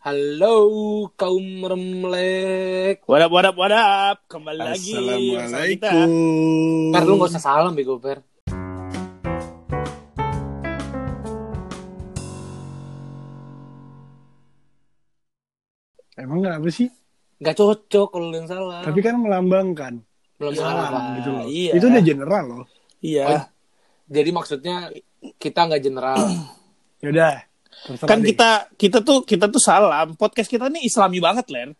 Halo kaum remlek. What up, what up, what up? Kembali lagi. Assalamualaikum. Per lu gak usah salam bego Per. Emang kenapa sih? Gak cocok kalau yang salah. Tapi kan melambangkan belum salam salah gitu loh. iya. Itu udah general loh. Iya. Oh, Jadi maksudnya kita nggak general. Yaudah. Terserah kan deh. kita kita tuh kita tuh salam. Podcast kita ini Islami banget, Len.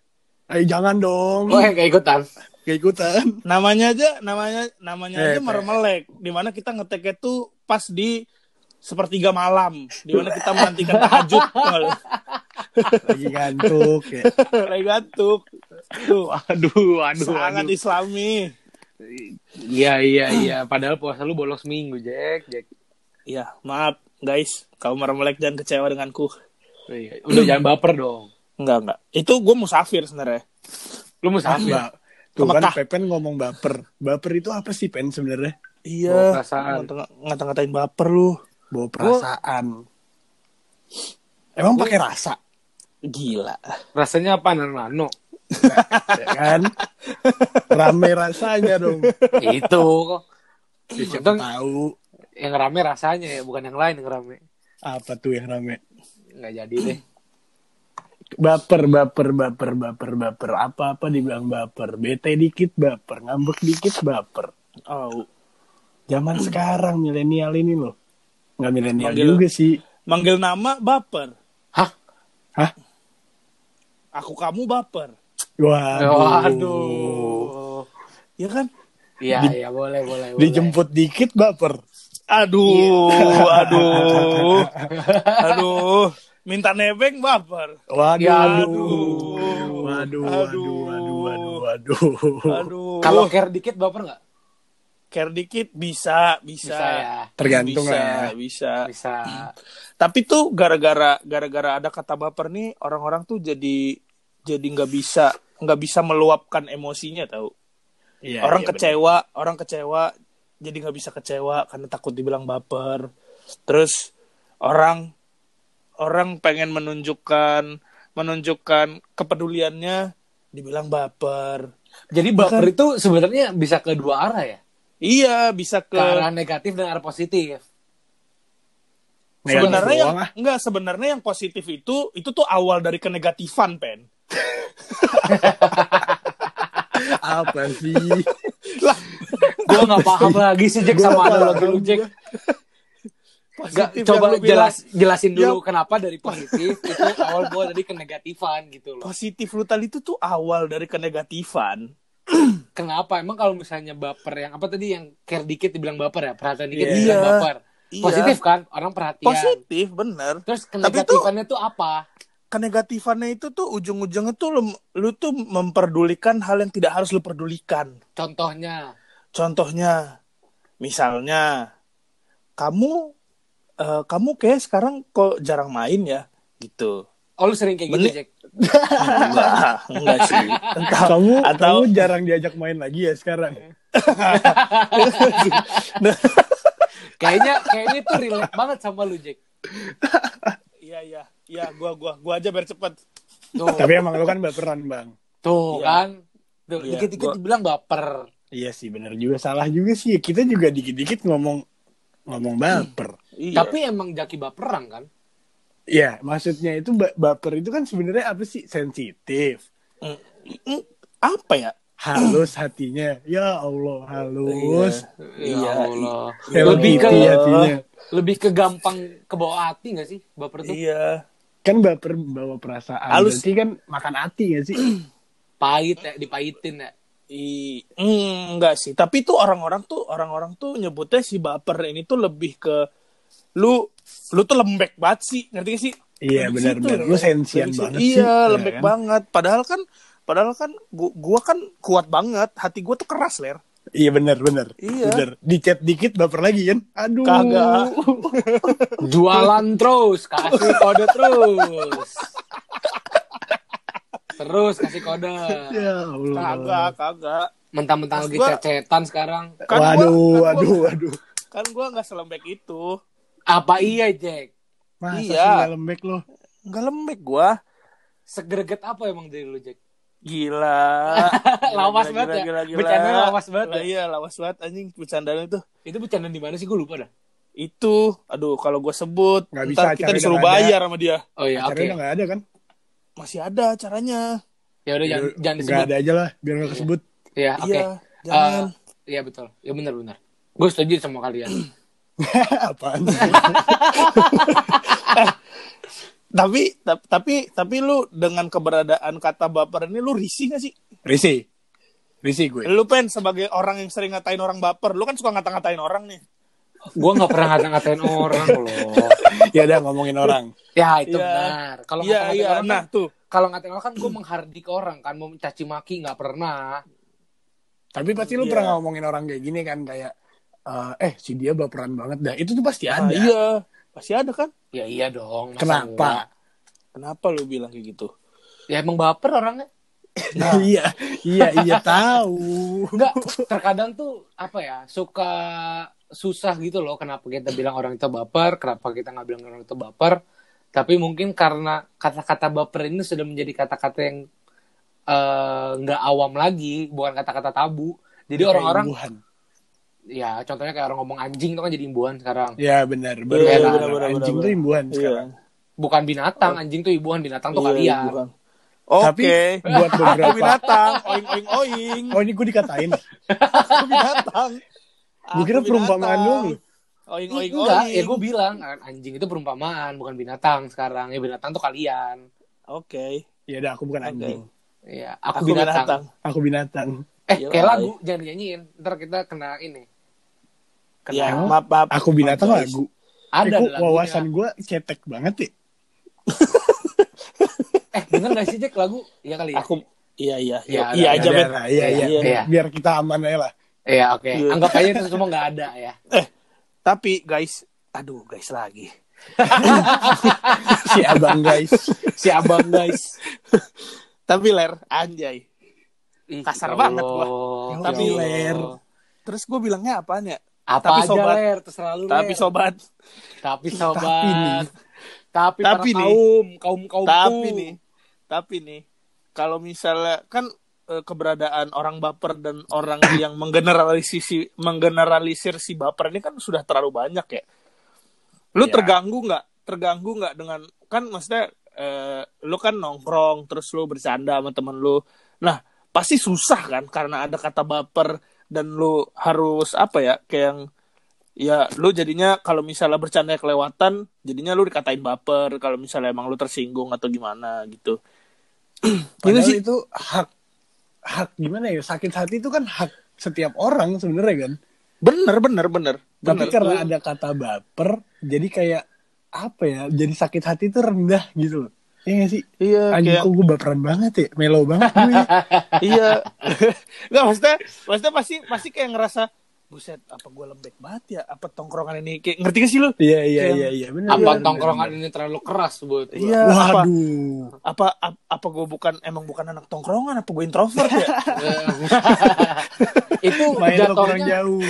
Eh jangan dong. Oh, gak ikutan. Gak ikutan. Namanya aja namanya namanya Eh, aja meremelek. Di mana kita ngeteknya tuh pas di sepertiga malam, di mana kita menantikan tahajud. Lagi ngantuk ya. Lagi ngantuk. Tuh, Aduh, aduh, sangat aduh. Islami. Iya iya iya. Padahal puasa lu bolos minggu Jack. Jack. Iya, maaf guys, kamu meremelek dan kecewa denganku. Iya. Udah jangan baper dong. Enggak, enggak. Itu gue musafir sebenarnya. Lu musafir. Mbak, tuh kan. Pepen ngomong baper. Baper itu apa sih Pen sebenarnya? Bawa Iya. perasaan. ngata- Ngata-ngatain baper lu. Bawa perasaan. Emang pakai rasa, Gila. Rasanya apa nano? ya kan? Rame rasanya dong. Itu kok. Siapa tahu yang rame rasanya ya, bukan yang lain yang rame. apa tuh yang rame. Nggak jadi deh. Baper, baper, baper, baper, baper. Apa-apa dibilang baper. Bete dikit baper, ngambek dikit baper. Oh, Zaman sekarang milenial ini loh. Nggak milenial juga sih. manggil nama baper. Hah? Hah? Aku kamu baper. Waduh. Waduh. Ya kan? Iya iya boleh boleh. boleh. Dijemput dikit baper. Aduh, aduh. Aduh. Minta nebeng baper. Waduh. Ya, aduh. Waduh, waduh, waduh, waduh, waduh. Aduh. Kalau care dikit baper nggak? care dikit bisa, bisa. Bisa ya. Tergantung bisa, lah ya. Bisa. Bisa. Tapi tuh gara-gara gara-gara ada kata baper nih orang-orang tuh jadi jadi nggak bisa nggak bisa meluapkan emosinya tahu. Iya, orang iya, kecewa, orang kecewa jadi nggak bisa kecewa karena takut dibilang baper. Terus orang orang pengen menunjukkan menunjukkan kepeduliannya dibilang baper. Jadi baper itu sebenarnya bisa ke dua arah ya. Iya, bisa ke Ke arah negatif dan arah positif. sebenarnya yang ah. enggak sebenarnya yang positif itu itu tuh awal dari kenegatifan pen. apa sih? Gue nggak paham lagi sih Jack sama analogi lu Jack. Gak, coba bilang. jelas jelasin dulu Yang- kenapa dari positif itu awal gue dari kenegatifan gitu loh. positif lu tadi itu tuh awal dari kenegatifan. Kenapa? Emang kalau misalnya baper yang apa tadi yang care dikit dibilang baper ya, perhatian dikit Iya. dibilang baper. Iya. Positif kan? Orang perhatian. Positif, bener. Terus kenegatifannya tuh apa? Kenegatifannya itu tuh ujung-ujungnya tuh lu, lu tuh memperdulikan hal yang tidak harus lu pedulikan. Contohnya. Contohnya, misalnya kamu eh, kamu kayak sekarang kok jarang main ya, gitu. Oh lu sering kayak gitu. Jack? enggak, enggak sih. Entah, Kamu, atau kamu jarang diajak main lagi ya sekarang? Kayaknya kayaknya itu relate banget sama lu Jack. iya iya, iya gua gua gua aja biar cepet. Tuh, Tapi emang lu kan baperan, Bang. tuh Iya. kan. Tuh, Iya, dikit-dikit gua- dibilang baper. Iya sih, bener juga. Salah juga sih. Kita juga dikit-dikit ngomong ngomong baper. Iya. Tapi emang Jaki baperan kan? Iya, maksudnya itu ba- baper itu kan sebenarnya apa sih? Sensitif. Mm, apa ya? Halus hatinya. Ya Allah, halus. Ya Iya. Allah. Lebih ke hatinya. lebih ke gampang ke bawah hati gak sih baper tuh? Iya. Kan baper bawa perasaan. Halus. Berarti kan makan hati gak sih? Pahit ya, dipahitin ya. I, mm, enggak sih, tapi tuh orang-orang tuh orang-orang tuh nyebutnya si baper ini tuh lebih ke lu lu tuh lembek banget sih, ngerti gak sih? Iya, benar-benar. Lu sensian banget sih. Iya, Ya lembek kan? banget. Padahal kan padahal kan gua, gua kan kuat banget, hati gua tuh keras, Ler. Iya benar benar. Iya. Benar. Di chat dikit baper lagi kan? Aduh. Kagak. Jualan terus, kasih kode terus. Terus kasih kode. Ya Allah. Kagak, kagak. Mentang-mentang lagi gua- cecetan sekarang. Kan gua- waduh, kan gua- waduh, waduh. Kan gua nggak selembek itu. Apa iya, Jack? Masa Iya. sih nggak lembek lo? Nggak lembek gua. Segreget apa emang dari lu, Jack? Gila. Lawas Gila, banget ya. gila, gila, Bercandanya gila. lawas banget Lah, ya. Iya, lawas banget anjing bercandaan itu. Itu bercandaan di mana sih? Gue lupa dah. Itu, aduh kalau gue sebut, Nggak bisa, kita disuruh nggak ada. bayar sama dia. Oh iya, oke. Udah nggak ada kan? Masih ada acaranya. Ya udah jangan jangan disebut. ada aja lah, biar nggak kesebut. Iya, oke. Iya, jangan. Eh, Iya betul. Ya benar benar. Gue setuju sama kalian. Apaan? Tapi, tapi, tapi, lu dengan keberadaan kata baper ini lu risih gak sih? Risi. Risi gue. Lu pen sebagai orang yang sering ngatain orang baper, lu kan suka ngata-ngatain orang nih. Gue nggak pernah ngata-ngatain orang loh. ya udah ngomongin orang. Ya itu Iya. benar. Kalau Iya, ngata-ngatain iya. orang Nah, kan, tuh. kalau ngatain orang kan gue menghardik orang kan, mau caci maki nggak pernah. Tapi pasti lu Iya. pernah ngomongin orang kayak gini kan kayak eh, eh si dia baperan banget dah. Itu tuh pasti Ah, ada. iya, pasti ada kan? Ya iya dong. Kenapa? enggak? Kenapa lu bilang kayak gitu? Ya emang baper orangnya. iya, iya, iya tahu. Enggak, terkadang tuh apa ya, suka susah gitu loh kenapa kita bilang orang itu baper, kenapa kita nggak bilang orang itu baper. Tapi mungkin karena kata-kata baper ini sudah menjadi kata-kata yang eh, nggak awam lagi, bukan kata-kata tabu. Jadi orang-orang, ya contohnya kayak orang ngomong anjing itu kan jadi imbuhan sekarang. Ya benar, Iya, benar. benar, benar. benar, Anjing benar, tuh imbuhan Iya. sekarang. Bukan binatang, anjing tuh imbuhan, binatang tuh Iya, kalian. bukan. Tapi Oke. buat beberapa binatang, oing oing oing. Oh ini gue dikatain. Binatang. Gue kira Aku perumpamaan binatang. doang. Oing oing Enggak, oing. ya gue bilang anjing itu perumpamaan, bukan binatang sekarang. Ya binatang tuh kalian. Oke. Ya udah aku bukan anjing. Iya, Aku, aku, binatang. Aku binatang. Eh, kayak lagu jangan dinyanyiin. Ntar kita kena ini. Kena Ya, maaf, maaf. Aku binatang Maaf, lagu. ada Eh, lagunya. wawasan gue cetek banget ya. Eh, denger gak sih Jack lagu? Iya kali ya. Aku iya iya Ya, iya, ada, iya aja Iya, iya, iya, iya. Iya. Biar kita aman aja lah. Iya, oke. Iya. Anggap aja itu semua nggak ada ya. Tapi guys, aduh guys lagi. Si abang guys. Si abang guys. Tapi ler anjay. Ih, Kasar ya banget gua. Tapi Ya Allah. ler. Terus gue bilangnya apaan ya? Apa Tapi aja sobat. ler, terserah lu Tapi ler. sobat, Tapi sobat. Tapi nih. Tapi, Tapi para nih. kaum, kaum kaum tapi nih, tapi nih, kalau misalnya kan eh, keberadaan orang baper dan orang yang menggeneralisir si, menggeneralisir si baper ini kan sudah terlalu banyak ya. Lu Ya. terganggu nggak? Terganggu nggak dengan kan maksudnya eh, lu kan nongkrong terus lu bercanda sama temen lu. Nah, pasti susah kan karena ada kata baper dan lu harus apa ya kayak yang ya lu jadinya kalau misalnya bercanda kelewatan jadinya lu dikatain baper kalau misalnya emang lu tersinggung atau gimana gitu Padahal sih. itu hak hak gimana ya sakit hati itu kan hak setiap orang sebenarnya kan. bener bener bener Tapi bener karena ada kata baper, jadi kayak apa ya? Jadi sakit hati itu rendah gitu loh. Iya gak sih? iya Anjing kayak kok gue baperan banget ya, melo banget gue. ya. iya nggak maksudnya maksudnya pasti pasti kayak ngerasa buset apa gue lembek banget ya apa tongkrongan ini kayak ngerti gak sih lu Iya iya iya iya benar. Apa benar, tongkrongan benar. ini terlalu keras buat gua? iya apa Waduh. apa apa, apa gue bukan emang bukan anak tongkrongan apa gue introvert ya itu Main jatuhnya jauh.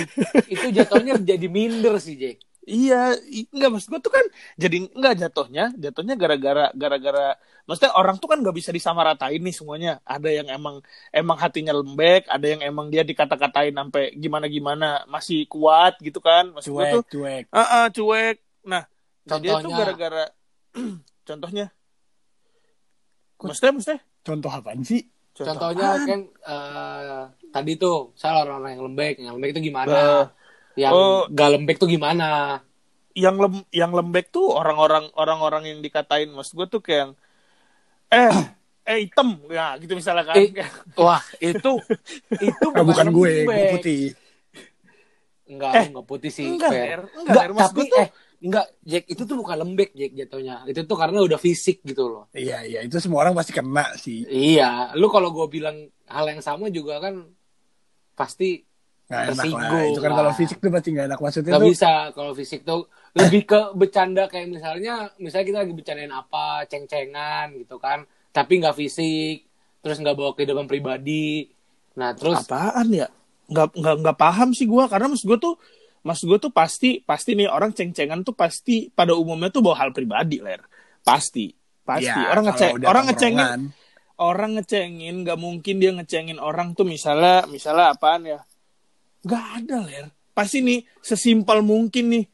itu jatuhnya jadi minder sih Jack. Iya, enggak maksud gue tuh kan jadi enggak jatuhnya, jatuhnya gara-gara gara-gara maksudnya orang tuh kan nggak bisa disamaratain nih semuanya. Ada yang emang emang hatinya lembek, ada yang emang dia dikata-katain sampai gimana-gimana masih kuat gitu kan. Maksud gue Cuek tuh cuek. ah ah, cuek. Nah, dia tuh Contohnya? gara-gara contohnya Maksudnya, maksudnya? Contoh apaan sih? Contoh Contohnya apaan? kan eh, tadi tuh salah orang-orang yang lembek, yang lembek itu gimana? Yang oh. gak lembek tuh gimana? yang lem yang lembek tuh orang-orang orang-orang yang dikatain maksud gue tuh kayak yang, eh eh hitam ya gitu misalnya kan Eh, Wah, itu itu Ah, bukan gue, gue lembek. putih. Enggak, Eh, enggak putih sih. enggak, fair. Enggak, Enggak, tapi gue tuh- eh enggak, Jack itu tuh bukan lembek, Jack jatuhnya. Itu tuh karena udah fisik gitu loh. Iya iya itu semua orang pasti kena sih. Iya, lu kalau gue bilang hal yang sama juga kan pasti Nggak enak lah. Itu kan lah. kalau fisik tuh pasti nggak enak. Maksudnya nggak tuh. bisa kalau fisik tuh. Lebih ke bercanda kayak misalnya misalnya kita lagi bercandain apa ceng-cengan gitu kan. Tapi nggak fisik terus nggak bawa kehidupan pribadi. Nah terus apaan ya? Nggak nggak nggak paham sih gue karena maksud gue tuh maksud gue tuh pasti pasti nih orang ceng-cengan tuh pasti pada umumnya tuh bawa hal pribadi ler. Pasti. Pasti. Ya, orang ngeceng orang ngecengin orang ngecengin nggak mungkin dia ngecengin orang tuh misalnya misalnya apaan ya nggak ada ler pasti nih sesimpel mungkin nih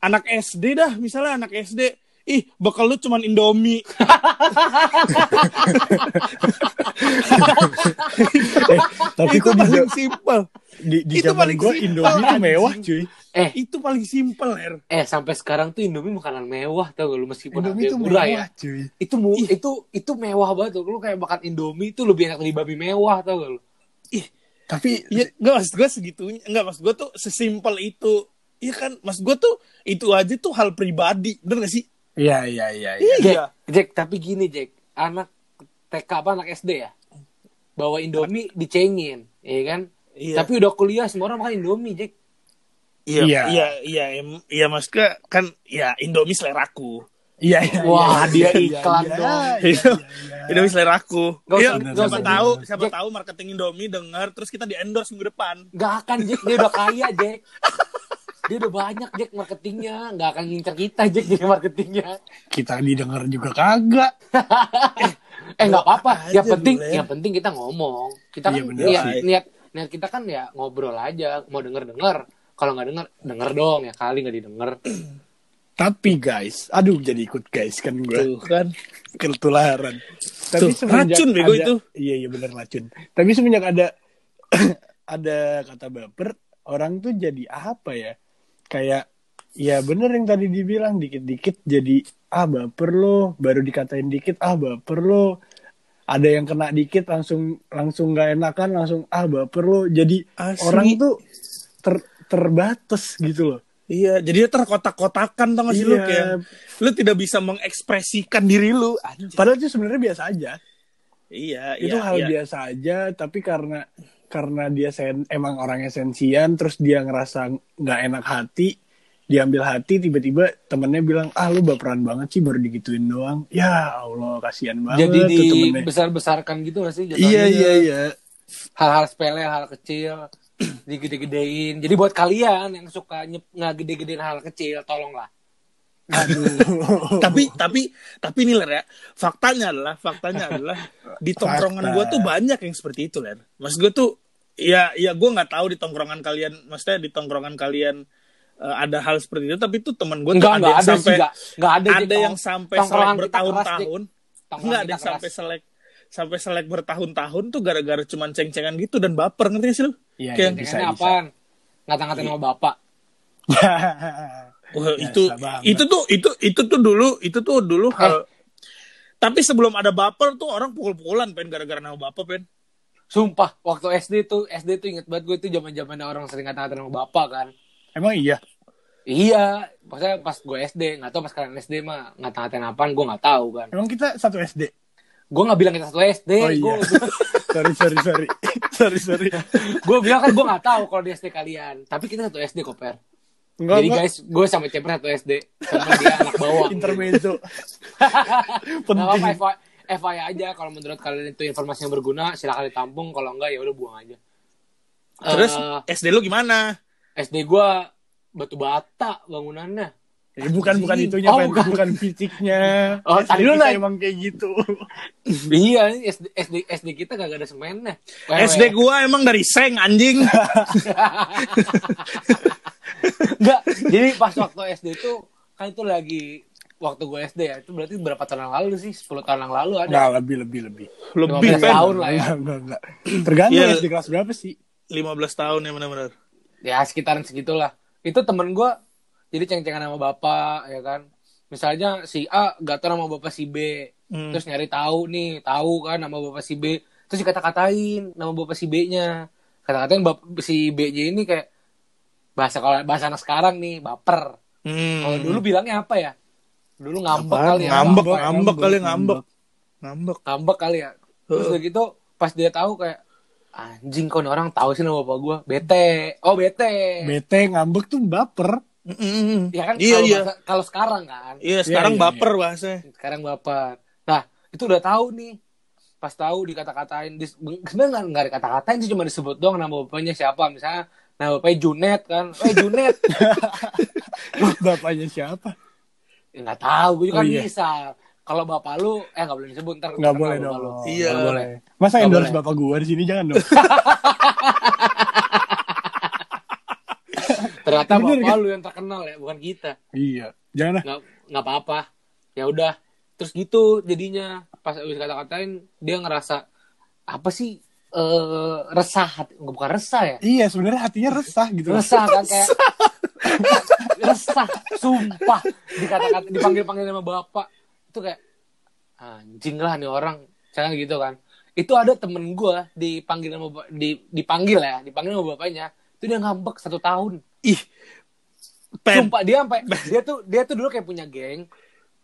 anak SD dah misalnya anak SD ih bakal lu cuman Indomie Eh, tapi itu paling simpel di, di itu zaman paling gue simpel, Indomie tuh mewah cuy. Eh, itu paling simpel ler eh sampai sekarang tuh Indomie makanan mewah tau gak lu meskipun Indomie tuh murah mewah ya. cuy. Itu mu, itu itu mewah banget tuh. Lu kayak makan Indomie itu lebih enak dari babi mewah tau gak lu? Tapi ya nggak maksud gue segitunya nggak maksud gue tuh sesimpel itu Iya kan, maksud gue tuh itu aja tuh hal pribadi, bener gak sih? Iya iya iya. iya. Jack, Iya. Jack, tapi gini Jack, anak TK apa anak SD ya? Bawa Indomie dicengin, ya kan? Iya. Tapi udah kuliah semua orang makan Indomie, Jack. Iya, Iya. iya, iya, iya, mas kan, ya Indomie seleraku. Iya iya. Wah, iya, dia iya, iklan iya, dong. iya, iya, iya. Indomie seleraku. Gak Iya, usah- gak siapa tahu, siapa Jack. tahu marketing Indomie dengar, terus kita di endorse minggu depan. Gak akan Jack, dia udah kaya Jack. Dia udah banyak Jack marketingnya, gak akan ngincer kita Jack jadi marketingnya. Kita didengar juga kagak. Eh nggak apa-apa, yang penting ya. yang penting kita ngomong. Kita Iya, kan bener niat, niat niat kita kan ya ngobrol aja, mau denger denger. Kalau nggak denger, denger dong ya kali nggak didengar. Tapi guys, aduh jadi ikut guys kan gue Tuh kan. ketularan. Tapi Tuh, racun, bego itu. Iya iya benar racun. Tapi semenjak ada ada kata baper, orang tuh jadi apa ya? Kayak ya bener yang tadi dibilang dikit-dikit jadi ah baper lo, baru dikatain dikit ah baper lo. Ada yang kena dikit langsung langsung nggak enakan langsung ah baper lo. Jadi Asli. orang tuh ter, terbatas gitu loh. Iya, jadi dia terkotak-kotakan tau gak sih lu Iya. kayak lu tidak bisa mengekspresikan diri lu. Anjir. Padahal itu sebenarnya biasa aja. Iya, itu iya, hal iya. biasa aja tapi karena karena dia sen, emang orangnya sensian terus dia ngerasa nggak enak hati diambil hati tiba-tiba temennya bilang ah lu baperan banget sih baru digituin doang ya allah kasihan banget Jadi dibesar-besarkan gitu gak sih? iya iya iya Hal-hal sepele, hal kecil, digede-gedein. Jadi buat kalian yang suka nyep- nggak gede-gedein hal kecil, tolonglah. tapi tapi tapi nih ler ya. Faktanya adalah faktanya adalah di tongkrongan gue tuh banyak yang seperti itu ler. Mas gue tuh ya ya gue nggak tahu di tongkrongan kalian maksudnya di tongkrongan kalian eh, ada hal seperti itu tapi tuh teman gue tuh Enggak, ada yang ada sampai enggak. Enggak ada, ada yang sampai selek bertahun-tahun. Nggak ada yang sampai selek sampai selek bertahun-tahun tuh gara-gara cuman ceng-cengan gitu dan baper ngerti gak sih lu Iya, Kayak- iya, bisa, bisa. apaan? Ngata-ngatain sama bapak. Wah, Biasa itu banget. itu tuh itu itu tuh dulu itu tuh dulu Eh. hal tapi sebelum ada baper tuh orang pukul-pukulan pen gara-gara nama baper pen Sumpah, waktu SD tuh, SD tuh inget banget gue tuh zaman zamannya orang sering ngata-ngatain sama bapak kan. emang iya Iya, maksudnya pas gue SD, nggak tahu pas kalian SD mah ngata-ngatain apaan, gue nggak tahu kan. emang kita satu sd Gue nggak bilang kita satu SD, oh iya gue sorry sorry sorry sorry sorry gue bilang kan gue nggak tahu kalau di SD kalian, tapi kita satu SD koper. enggak Jadi enggak guys, gue sama Ceper satu SD, sama dia anak bawah. intermezzo Gak penting apa-apa, FYI, FYI aja kalau menurut kalian itu informasi yang berguna, silakan ditampung. Kalau enggak ya udah buang aja. terus Eh, SD lu gimana SD gue batu bata bangunannya. Ya, bukan bukan itunya Oh, bukan. bukan. fisiknya Oh, SD tadi lu kita nanya. emang kayak gitu iya, ini SD, SD, SD kita gak ada semennya. Wewe. SD gua emang dari seng anjing Enggak, jadi pas waktu SD itu kan itu lagi waktu gue SD ya, itu berarti berapa tahun yang lalu sih? 10 tahun yang lalu ada. Enggak, lebih lebih lebih lebih 15 pen tahun lah ya. Enggak, enggak, enggak. Tergantung Iya. SD kelas berapa sih? 15 tahun ya benar-benar Ya sekitaran segitulah. Itu temen gue jadi ceng-cengan sama bapak ya kan. Misalnya si A gak tau nama bapak si B. Hmm. Terus nyari tahu nih, tahu kan nama bapak si B. Terus dikata-katain nama bapak si B-nya. Kata-katain bap- si B-nya ini kayak bahasa kalau bahasa anak sekarang nih baper. Hmm. Kalau dulu bilangnya apa ya? Dulu ngambek kali ya. ngambek Ngambek, ngambek ngambek, kali ngambek ngambek. ngambek kali ya. Terus udah gitu pas dia tahu kayak anjing kok orang tahu sih nama bapak gua. Bete. Oh, bete. Bete ngambek tuh baper. Mm-mm. Ya kan iya kalau iya bahasa- kalau sekarang kan. iya sekarang Iya, iya, baper bahasanya Sekarang bapak. Nah, itu udah tahu nih. Pas tahu dikata-katain, dis- sebenarnya nggak dikata-katain sih cuma disebut doang nama bapaknya siapa. Misalnya nama bapaknya Junet kan. Eh Junet. Bapaknya siapa? Ya, nggak tahu, gue juga Oh, kan iya. misal. kalau bapak lu eh nggak boleh disebut ntar Nggak boleh dong. lu. Iya. Nggak boleh Masa Nggak endorse boleh. bapak gua di sini jangan dong. ternyata Bener, bapak kan? lu yang terkenal ya bukan kita. Iya. Jangan lah. nggak nggak apa-apa. Ya udah. Terus gitu jadinya. Pas abis kata-katain dia ngerasa apa sih eh resah hati nggak bukan resah ya? Iya, sebenarnya hatinya resah gitu. resah kan kayak resah. Sumpah. Dikata-kata dipanggil-panggil sama bapak. Itu kayak anjing lah nih orang. Jangan gitu kan. Itu ada temen gue dipanggil sama di, dipanggil ya dipanggil sama bapaknya itu dia ngambek satu tahun. Ih. Pen. sumpah dia sampai dia tuh dia tuh dulu kayak punya geng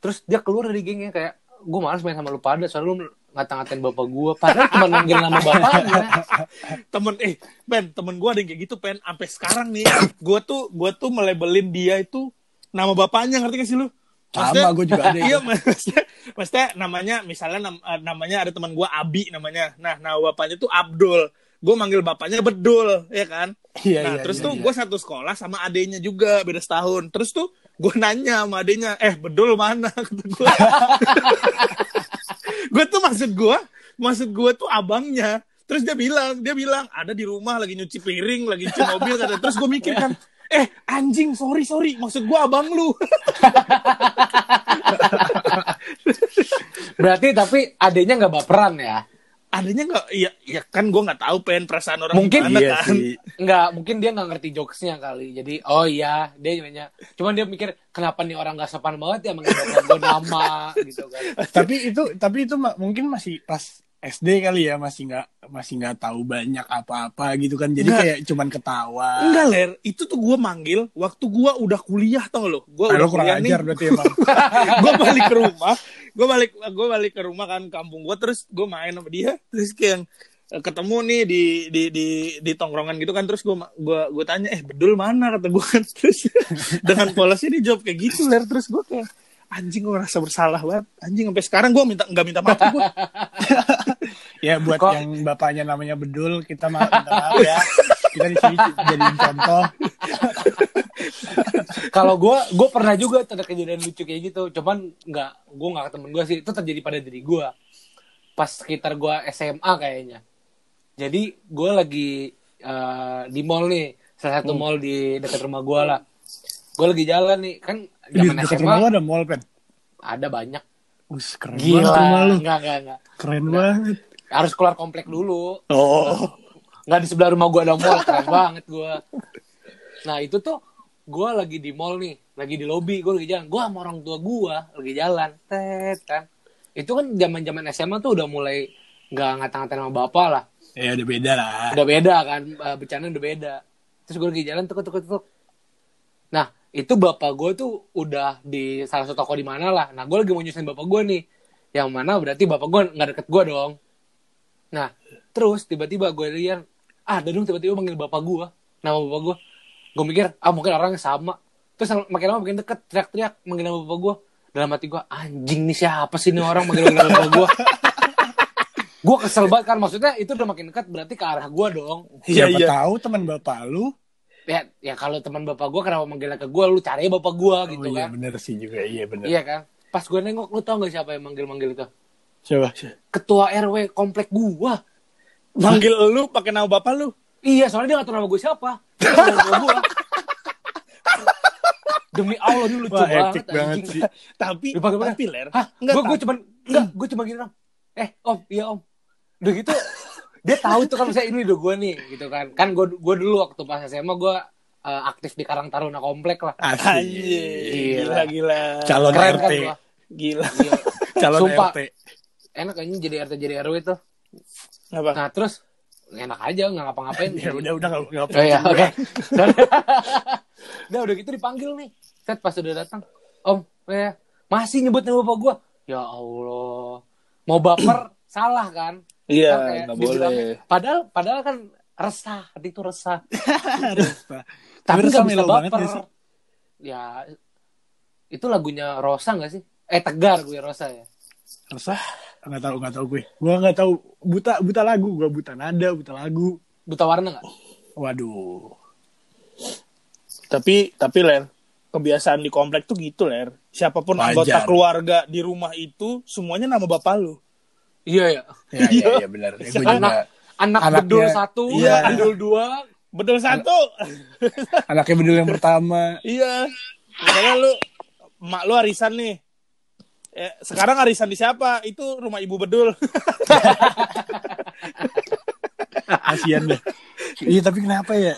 terus dia keluar dari gengnya kayak gue malas main sama lu pada soalnya lu ngata-ngatain bapak gue padahal cuma manggil nama bapaknya. Temen eh pen temen gue ada yang kayak gitu pen. Sampai sekarang nih gue tuh gue tuh melebelin dia itu nama bapaknya ngerti gak sih lu? Sama, gua juga ada. Iya maksudnya, maksudnya namanya misalnya nam- eh, namanya ada teman gue Abi namanya. Nah nama bapaknya tuh Abdul gue manggil bapaknya Bedul ya kan? Iya, nah iya, terus iya, tuh iya. gue satu sekolah sama adenya juga beda setahun. Terus tuh gue nanya sama adenya eh Bedul mana? Kata gue gue tuh maksud gue maksud gue tuh abangnya. Terus dia bilang dia bilang ada di rumah lagi nyuci piring lagi nyuci mobil kata terus gue mikir kan eh anjing sorry sorry maksud gue abang lu. Berarti tapi adanya nggak baperan ya adanya nggak iya ya kan gue nggak tahu pen perasaan orang Mungkin gimana Iya kan sih. Enggak, mungkin dia nggak ngerti jokesnya kali. Jadi, oh iya, dia nanya. Cuman dia mikir, kenapa nih orang gak sopan banget ya bapak gue nama, gitu kan. tapi itu tapi itu mungkin masih pas SD kali ya masih nggak masih nggak tahu banyak apa-apa gitu kan. Jadi Nggak. kayak cuman ketawa. Enggak ler. Itu tuh gue manggil waktu gue udah kuliah tau lo. Gue Ah, udah kurang kuliah nih. ajar berarti emang. Gue balik ke rumah gue balik gue balik ke rumah kan kampung gue terus gue main sama dia terus kayak eh, ketemu nih di di di di tongkrongan gitu kan. Terus gue gua gue tanya eh bedul mana? kata gue kan. Terus dengan polosnya dia jawab kayak gitu ler. Terus gue kayak anjing gue merasa bersalah banget. Anjing sampai sekarang gue minta nggak minta maaf gue ya buat Kok- yang bapaknya namanya Bedul kita ma- minta maaf ya kita di sini jadiin contoh Kalau gue, gue pernah juga ada kejadian lucu kayak gitu. Cuman nggak, gue nggak ke temen gue sih. Itu terjadi pada diri gue. Pas sekitar gue SMA kayaknya. Jadi gue lagi eh, di mall nih, salah satu mall di dekat rumah gue lah. Gue lagi jalan nih, kan di dekat SMA rumah ada mall pen ada banyak. Us, keren Gila, banget rumah lu enggak, enggak, enggak. keren banget Harus keluar komplek dulu. oh. Nggak di sebelah rumah gue ada mall keren banget gue nah itu tuh gue lagi di mall nih lagi di lobby gue lagi jalan. Gue sama orang tua gue lagi jalan. Tet kan. Itu kan zaman zaman SMA tuh udah mulai nggak ngata-ngatain sama bapak lah. Ya udah beda lah. Udah beda kan eh, bercanda udah beda. Terus gue lagi jalan tuk tuk tuk. Nah itu bapak gue tuh udah di salah satu toko di mana lah. Nah gue lagi mau nyusahin bapak gue nih. Yang mana berarti bapak gue nggak deket gue dong nah terus tiba-tiba gue lihat ah ada dong tiba-tiba manggil bapak gue nama bapak gue. Gue mikir ah mungkin orangnya sama. Terus makin lama makin deket teriak-teriak manggil nama bapak gue. Dalam hati gue anjing nih siapa sih nih orang manggil nama bapak gue? Gue kesel banget kan maksudnya itu udah makin dekat berarti ke arah gue dong. Iya siapa iya. tahu teman bapak lu? Ya ya kalau teman bapak gue kenapa manggilnya ke gue? Lu cari bapak gue gitu oh iya kan. bener sih juga. Iya bener. Iya kan? Pas gue nengok lu tau gak siapa yang manggil manggil itu coba. Ketua rw komplek gue manggil lu pakai nama bapak lu. Iya soalnya dia gak tau nama gue siapa. Tahu nama gue demi allah dia lucu Wah, banget epic banget anjing. sih. tapi Dipakai tapi ler Hah? Enggak, gue cuman enggak gue cuma gini dong. Eh om iya om. Udah gitu dia tahu tuh kan misalnya ini udah gue nih gitu kan. Kan gue gue dulu waktu pas SMA gue eh, aktif di Karang Taruna komplek lah. Asik. anjing gila gila. Calon keren RT kan gua. Gila. Iya. calon Sumpah. RT enak kayaknya jadi RT jadi RW tuh apa nah terus enak aja nggak ngapa-ngapain ya udah udah nggak nggak Oh iya, oke. Udah udah gitu dipanggil nih. Set pas udah datang. Om, eh, masih nyebut nama bapak gua. Ya Allah. Mau baper salah kan? iya Kan nggak dibilangnya- boleh Padahal padahal kan resah, hati itu resah. Tapi nggak bisa baper. ya? Ya itu lagunya Rosa nggak sih? Eh Tegar gue Rosa ya. Resah nggak tahu nggak tahu gue gue nggak tahu buta buta lagu gue buta nada buta lagu Buta warna nggak? waduh tapi tapi ler kebiasaan di komplek tuh gitu ler siapa pun Wajar. anggota keluarga di rumah itu semuanya nama bapak lu. Iya ya. Ya, iya, iya benar. Ya, gua juga Anak Anaknya- bedul satu, Iya. bedul dua. Betul satu. anaknya bedul yang pertama. iya. Misalnya lu emak lu arisan nih. Eh, sekarang arisan di siapa? Itu rumah ibu bedul. Kasian deh. Iya, tapi kenapa ya?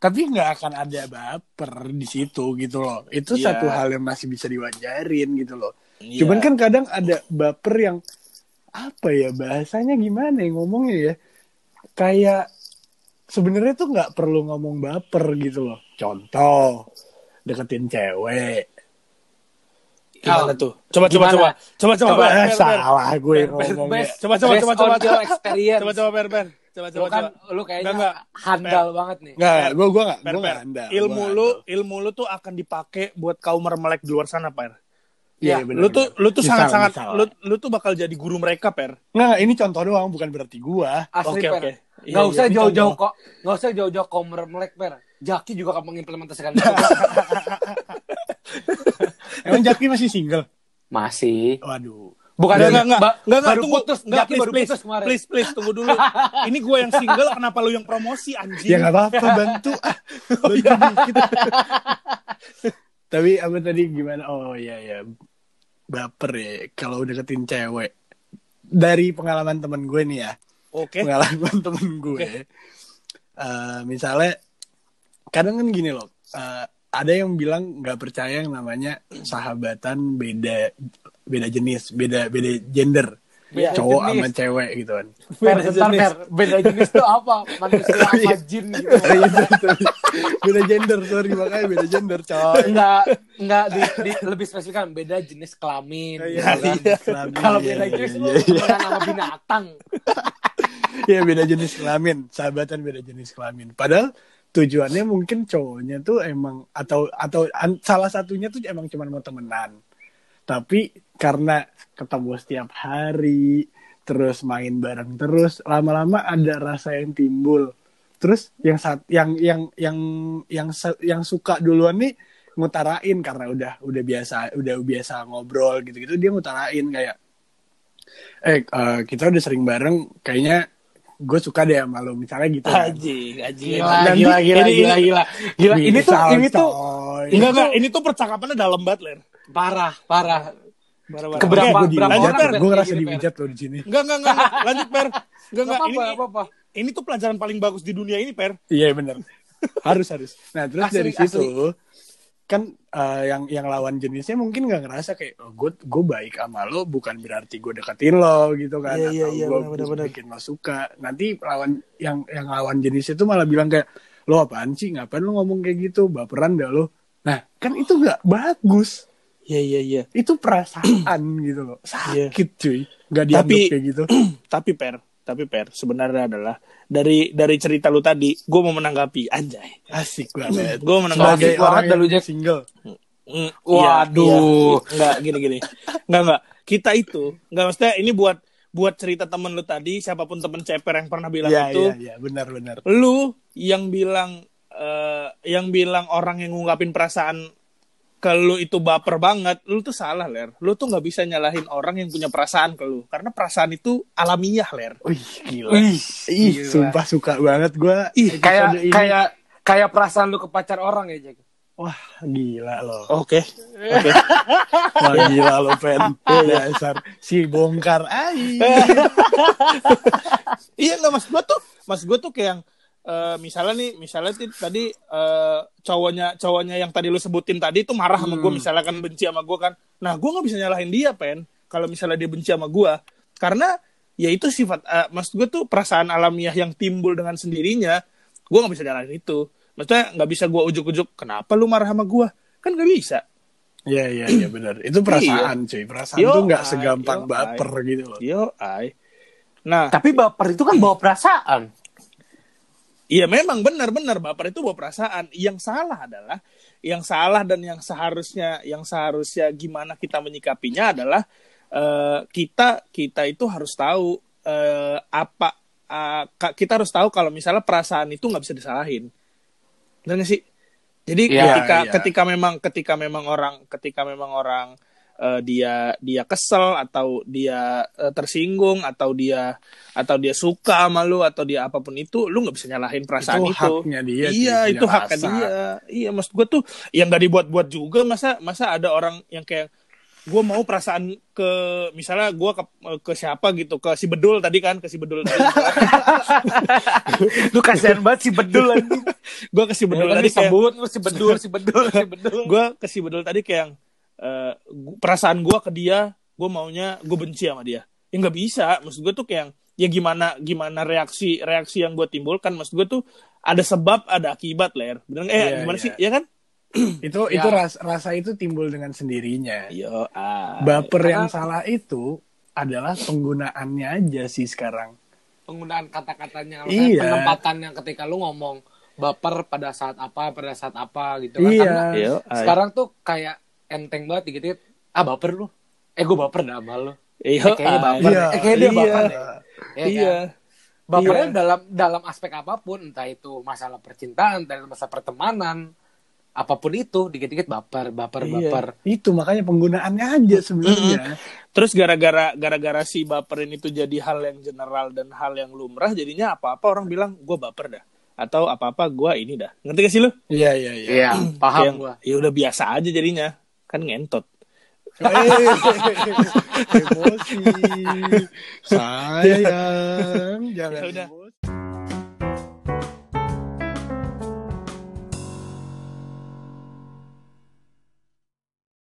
Tapi nggak akan ada baper di situ gitu loh. Itu Iya. satu hal yang masih bisa diwajarin gitu loh. Iya. Cuman kan kadang ada baper yang apa ya bahasanya gimana ya ngomongnya ya? Kayak sebenarnya tuh nggak perlu ngomong baper gitu loh. Contoh deketin cewek. Gimana tuh? Coba coba coba. Coba coba. Coba eh, salah gue best. Coba coba coba coba. Coba coba Ber Ber. Coba Lu coba kan coba. lu kayaknya Enggak, handal banget nih. Nggak, gue gue nggak Per, gue per. nggak anda. Ilmu lu, ilmu lu tuh akan dipakai buat kaum mermelek di luar sana, Per. Iya, Ya, benar, Lu tuh lu tuh Misal, sangat-sangat misal. lu lu tuh bakal jadi guru mereka, Per. Nggak, nggak, ini contoh doang bukan berarti gua. Asli Oke, per. oke. Iya, Gak iya, usah jauh-jauh kok. Gak usah jauh-jauh komer melek per. Jaki juga akan mengimplementasikan itu. Emang Jaki masih single? Masih. Waduh. Bukan Enggak, enggak, enggak, enggak, enggak, baru tunggu. putus, Enggak, please, baru please, putus kemarin. please, please, tunggu dulu. Ini gue yang single, kenapa lu yang promosi, anjing? Ya nggak apa-apa bantu. Ah, bantu dikit. Tapi apa tadi gimana? Oh iya ya. Baper ya kalau deketin cewek. Dari pengalaman temen gue nih ya. Oke. Pengalaman temen gue. Eh, misalnya kadang kan gini loh. eh, ada yang bilang nggak percaya yang namanya sahabatan beda beda jenis, beda beda gender. Beda cowok jenis. sama cewek gitu kan. Bentar, per. Beda jenis tuh apa? Manusia apa jin gitu. Oh, iya, beda gender, sorry makanya beda gender, coy. Enggak, enggak di, di- lebih spesifikan beda jenis kelamin. Iya, gitu kan. iya, kelamin, Kalau iya, beda iya, jenis iya, lu iya. temenan sama binatang. Iya beda jenis kelamin, sahabatan beda jenis kelamin. Padahal tujuannya mungkin cowoknya tuh emang atau atau an- salah satunya tuh emang cuma mau temenan. Tapi karena ketemu setiap hari, terus main bareng terus, lama-lama ada rasa yang timbul. Terus yang saat yang yang yang yang yang suka duluan nih ngutarain karena udah udah biasa udah biasa ngobrol gitu-gitu dia ngutarain kayak eh eh, kita udah sering bareng kayaknya gue suka deh sama lo misalnya gitu kan. Anjing, anjing. Gila, Nanti- gila, gila, ini, gila, ini, gila. Gila, ini tuh, Misal, ini tuh enggak, enggak, ini tuh percakapannya dalam banget, Ler. parah, parah. Barang-barang. Keberapa- Oke, gue berapa lanjut, orang, Per. Gue ngerasa Kayak gini, dihujat lo di sini Enggak, enggak, enggak, enggak. Lanjut, Per. Enggak, Gak enggak. apa-apa, Ini, gak apa-apa. ini tuh pelajaran paling bagus di dunia ini, Per. iya bener harus harus nah terus Asli, dari asli. Kan eh, yang yang lawan jenisnya mungkin nggak ngerasa kayak oh, gue gue baik sama lo bukan berarti gue deketin lo gitu kan Iya, iya, atau iya, gue benar, benar, benar. bikin lo suka. Nanti lawan yang yang lawan jenisnya tuh malah bilang kayak lo apaan sih? Ngapain lo ngomong kayak gitu? Baperan dah lo. Nah kan itu nggak bagus. Iya, iya, iya. itu perasaan gitu loh. Iya. sakit cuy. Nggak dianggap Tapi- kayak gitu. Tapi, Per, tapi, Per, sebenarnya adalah dari dari cerita lu tadi, gue mau menanggapi, anjay. asik banget Gue mau menanggapi. sebagai orang lu, yang Jack. single Mm, Waduh. Iya, iya. Enggak, gini gini. Enggak enggak. Kita itu, enggak maksudnya ini buat buat cerita temen lu tadi, siapa pun temen ceper yang pernah bilang Iya itu, iya iya benar benar lu yang bilang eh, yang bilang orang yang ngungkapin perasaan ke lu itu baper banget, lu tuh salah, Ler. Lu tuh nggak bisa nyalahin orang yang punya perasaan ke lu. Karena perasaan itu alamiah, Ler. Wih gila Wih, Ih, gila. sumpah suka banget gue. Ih, kayak kayak kayak perasaan lu ke pacar orang ya, Jack. wah gila loh. Oke. Oke. Wah gila lo Pen. Dasar si bongkar ai. iya nggak mas gue tuh mas gue tuh kayak yang eh, misalnya nih misalnya tadi eh, cowoknya cowoknya yang tadi lu sebutin tadi tuh marah sama gue misalnya kan benci sama gue kan. Nah gue nggak bisa nyalahin dia pen. Kalau misalnya dia benci sama gue karena ya itu sifat eh, mas gue tuh perasaan alamiah yang timbul dengan sendirinya gue nggak bisa nyalahin itu. Maksudnya nggak bisa gue ujuk-ujuk kenapa lu marah sama gue kan nggak bisa. Iya iya iya benar. Itu perasaan cuy. Perasaan Yo, tuh nggak segampang yo, baper gitu loh. yo ay nah. Tapi baper itu kan bawa perasaan. Iya memang benar-benar baper itu bawa perasaan. Yang salah adalah yang salah dan yang seharusnya yang seharusnya gimana kita menyikapinya adalah eh, kita kita itu harus tahu eh, apa ka- kita harus tahu kalau misalnya perasaan itu nggak bisa disalahin. Dan sih. Jadi Iya, ketika iya. ketika memang ketika memang orang ketika memang orang eh, dia dia kesel atau dia eh, tersinggung atau dia atau dia suka sama lu atau dia apa pun itu, lu nggak bisa nyalahin perasaan Itu itu. haknya dia, Iya, tidak itu haknya dia. Iya, maksud gue tuh yang nggak dibuat-buat juga masa masa ada orang yang kayak gue mau perasaan ke misalnya gue ke, ke siapa gitu ke si bedul tadi kan ke si bedul tadi Lu kasihan banget si bedul lagi. gue ke si bedul Bedul tadi kayak disebut lu si bedul, si bedul, si bedul. gue ke si bedul tadi kayak yang eh, gu- perasaan gue ke dia gue maunya gue benci sama dia ya nggak bisa maksud gue tuh kayak yang, ya gimana gimana reaksi reaksi yang gue timbulkan maksud gue tuh ada sebab ada akibat ler bener nggak? eh Iya, gimana iya. sih ya kan itu Ya. itu ras- rasa itu timbul dengan sendirinya yo ah. baper karena- yang salah itu adalah penggunaannya aja sih sekarang Penggunaan kata-katanya, Iya. penempatannya ketika lu ngomong baper pada saat apa, pada saat apa gitu kan. Iya. Karena Yo, ah. sekarang tuh kayak enteng banget dikit-dikit, ah baper lu. Eh gue baper dah sama lu. Yo, Eh, kayaknya baper. Iya. Eh, kayaknya dia Iya. baper deh. Ya iya kan? Bapernya Iya. dalam dalam aspek apa pun, entah itu masalah percintaan, entah itu masalah pertemanan, apa pun itu dikit-dikit baper, baper, Iya. baper. itu makanya penggunaannya aja sebenarnya Terus gara-gara gara-gara si baperin itu jadi hal yang general dan hal yang lumrah, jadinya apa-apa orang bilang gue baper dah. Atau apa-apa gue ini dah. Ngerti gak sih lu? iya iya iya Iya, paham gua. ya udah biasa aja jadinya. Kan ngentot. Eh, emosi sayang jangan Ya udah. emosi.